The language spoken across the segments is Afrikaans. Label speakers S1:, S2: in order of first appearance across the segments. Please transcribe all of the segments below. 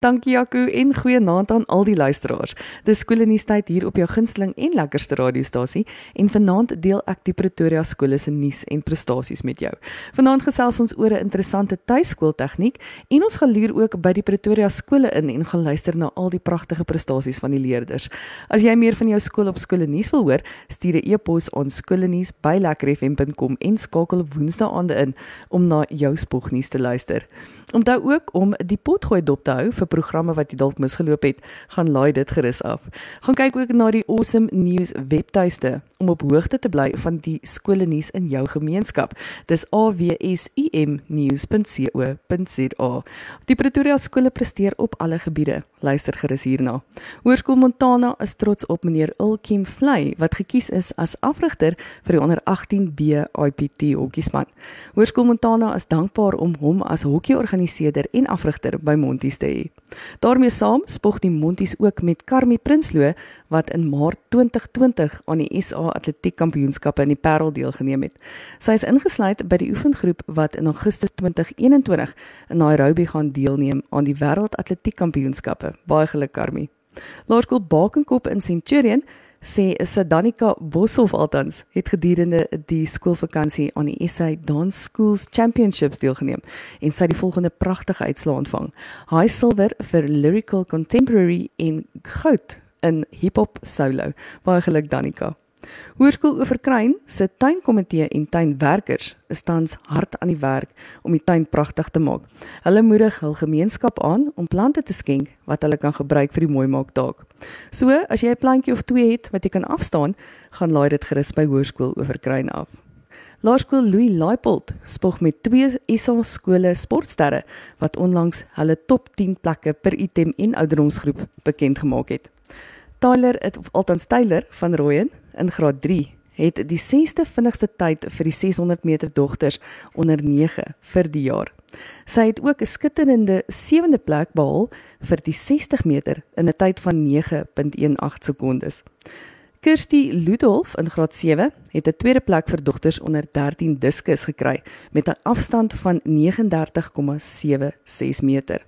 S1: Dankie Jaco en goeienaand aan al die luisteraars. Dis skoolnuustyd hier op jou gunsteling en lekkerste radiostasie en vanaand deel ek die Pretoria skole se nuus en prestasies met jou. Vanaand gesels ons oor 'n interessante tuiskooltegniek en ons gaan leer ook by die Pretoria skole in en gaan luister na al die pragtige prestasies van die leerders. As jy meer van jou skool op skoolnuus wil hoor, stuur 'n e-pos aan skoolnuus@lekkerfm.com en skakel woensdae aande in om na jou spognuus te luister. Onthou ook om die potgooi dop te hou vir programme wat jy dalk misgeloop het, gaan laai dit gerus af. Gaan kyk ook na die Awesome News webtuiste om op hoogte te bly van die skole nuus in jou gemeenskap. Dis awsumnews.co.za. Die Pretoria skole presteer op alle gebiede. Luister gerus hierna. Hoërskool Montana is trots op meneer Ulkim Vlei wat gekies is as afrigter vir die onder 18B IPT hokkiespan. Hoërskool Montana is dankbaar om hom as hokkieorganiseerder en afrigter by Monties te hê. Daarmee saam spog die Monties ook met Karmi Prinsloo wat in Maart 2020 aan die SA Atletiek Kampioenskappe in die Parel deelgeneem het. Sy is ingesluit by die oefengroep wat in Augustus 2021 in Nairobi gaan deelneem aan die Wêreld Atletiek Kampioenskappe. Baie geluk Karmi. Laerskool Bakenkop in Centurion sê Sadanika Boshoff altans het gedurende die skoolvakansie aan die SA Dance Schools Championships deelgeneem en sy die volgende pragtige uitslae ontvang. Hy silwer vir lyrical contemporary en goud in hip hop solo. Baie geluk Danika. Hoërskool Oeverkruin se tuinkomitee en tuinwerkers is tans hard aan die werk om die tuin pragtig te maak. Hulle moedig hul gemeenskap aan om plante te skenk wat hulle kan gebruik vir die mooi maak taak. So, as jy 'n plantjie of twee het wat jy kan afstaan, gaan laai dit gerus by Hoërskool Oeverkruin af. Laerskool Louis Laipold spog met twee SA skole sportsterre wat onlangs hulle top 10 plekke per item en ouderdomsgroep bekend gemaak het. Tyler het of althans Tyler van Rooyen in graad 3 het die 6ste vinnigste tyd vir die 600 meter dogters onder 9 vir die jaar. Sy het ook 'n skitterende 7de plek behaal vir die 60 meter in 'n tyd van 9.18 sekondes. Kirsty Ludolf in graad 7 het 'n tweede plek vir dogters onder 13 diskus gekry met 'n afstand van 39,76 meter.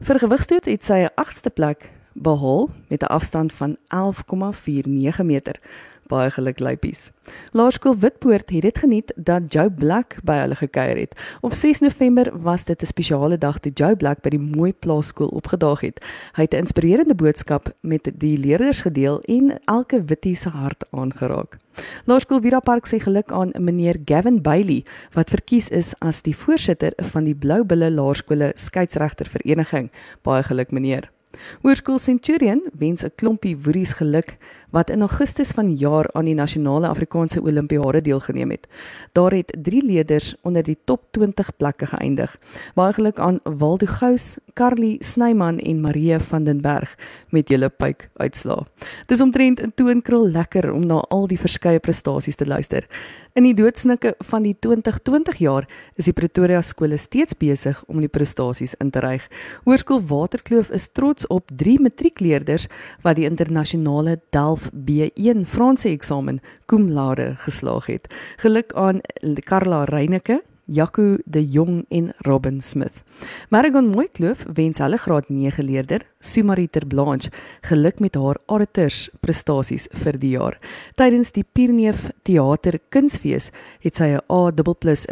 S1: Vir gewigstoot het sy 'n 8ste plek behaal met 'n afstand van 11,49 meter. Baie geluk lypies. Laerskool Witpoort het dit geniet dat Joe Black by hulle gekuier het. Op 6 November was dit 'n spesiale dag toe Joe Black by die mooi plaaskool opgedaag het. Hy het 'n inspirerende boodskap met die leerders gedeel en elke wittie se hart aangeraak. Laerskool Vira Park sê geluk aan meneer Gavin Bailey wat verkies is as die voorsitter van die Blou Bulle Laerskole Skeieregter Vereniging. Baie geluk meneer. Hoërskool Centurion wens 'n klompie woeries geluk wat in Augustus van jaar aan die nasionale Afrikaanse Olimpiade deelgeneem het. Daar het 3 leerders onder die top 20 plekke geëindig. Baie geluk aan Waldo Gous, Carly Snyman en Marie van den Berg met julle pyk uitslaa. Dis omtrent 'n toonkrul lekker om na al die verskeie prestasies te luister. In die doodsnikke van die 2020 jaar is die Pretoria skole steeds besig om die prestasies in te reig. Hoërskool Waterkloof is trots op 3 matriekleerders wat die internasionale Delf B1 Franse eksamen cum laude geslaag het. Geluk aan Karla Reyneke, Jaco de Jong en Robin Smith. Marigon Mooikloof wens hulle graad 9 leerder Sumariter Blanche geluk met haar auditors prestasies vir die jaar. Tydens die Pierneef Theater Kunsfees het sy 'n A++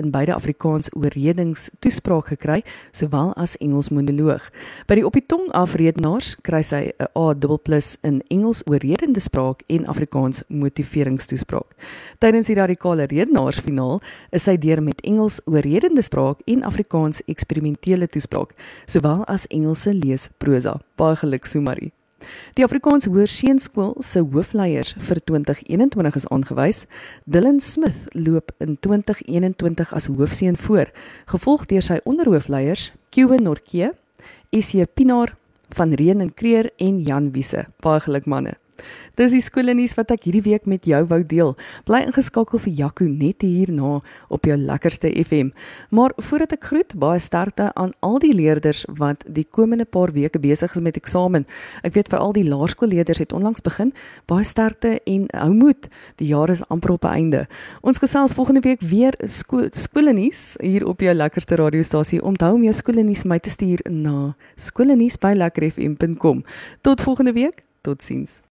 S1: in beide Afrikaans oorredings toespraak gekry, sowel as Engels monoloog. By die op die tong afredenaars kry sy 'n A++ in Engels oorredende spraak en Afrikaans motiveringstoespraak. Tydens die radikale redenaars finaal is sy deur met Engels oorredende spraak en Afrikaans eksperimentele toespraak, sowel as Engelse leesprosa baie geluk Sumari. Die Afrikaans Hoërseunskool se hoofleiers vir 2021 is aangewys. Dylan Smith loop in 2021 as hoofseun voor, gevolg deur sy onderhoofleiers Kiewe Norke, Esie Pinaar van Reen en Kreer en Jan Wiese. Baie geluk manne. Dis die skoolnuus wat ek hierdie week met jou wou deel. Bly ingeskakel vir Jaco net hierna op jou lekkerste FM. Maar voordat ek groet, baie sterkte aan al die leerders wat die komende paar weke besig is met eksamen. Ek weet veral die laerskoolleerders het onlangs begin. Baie sterkte en hou moed. Die jaar is amper op 'n einde. Ons gesels volgende week weer sko skoolnuus hier op jou lekkerste radiostasie. Onthou om jou skoolnuus my te stuur na skoolnuus@lekkerfm.com. Tot volgende week. Totsiens.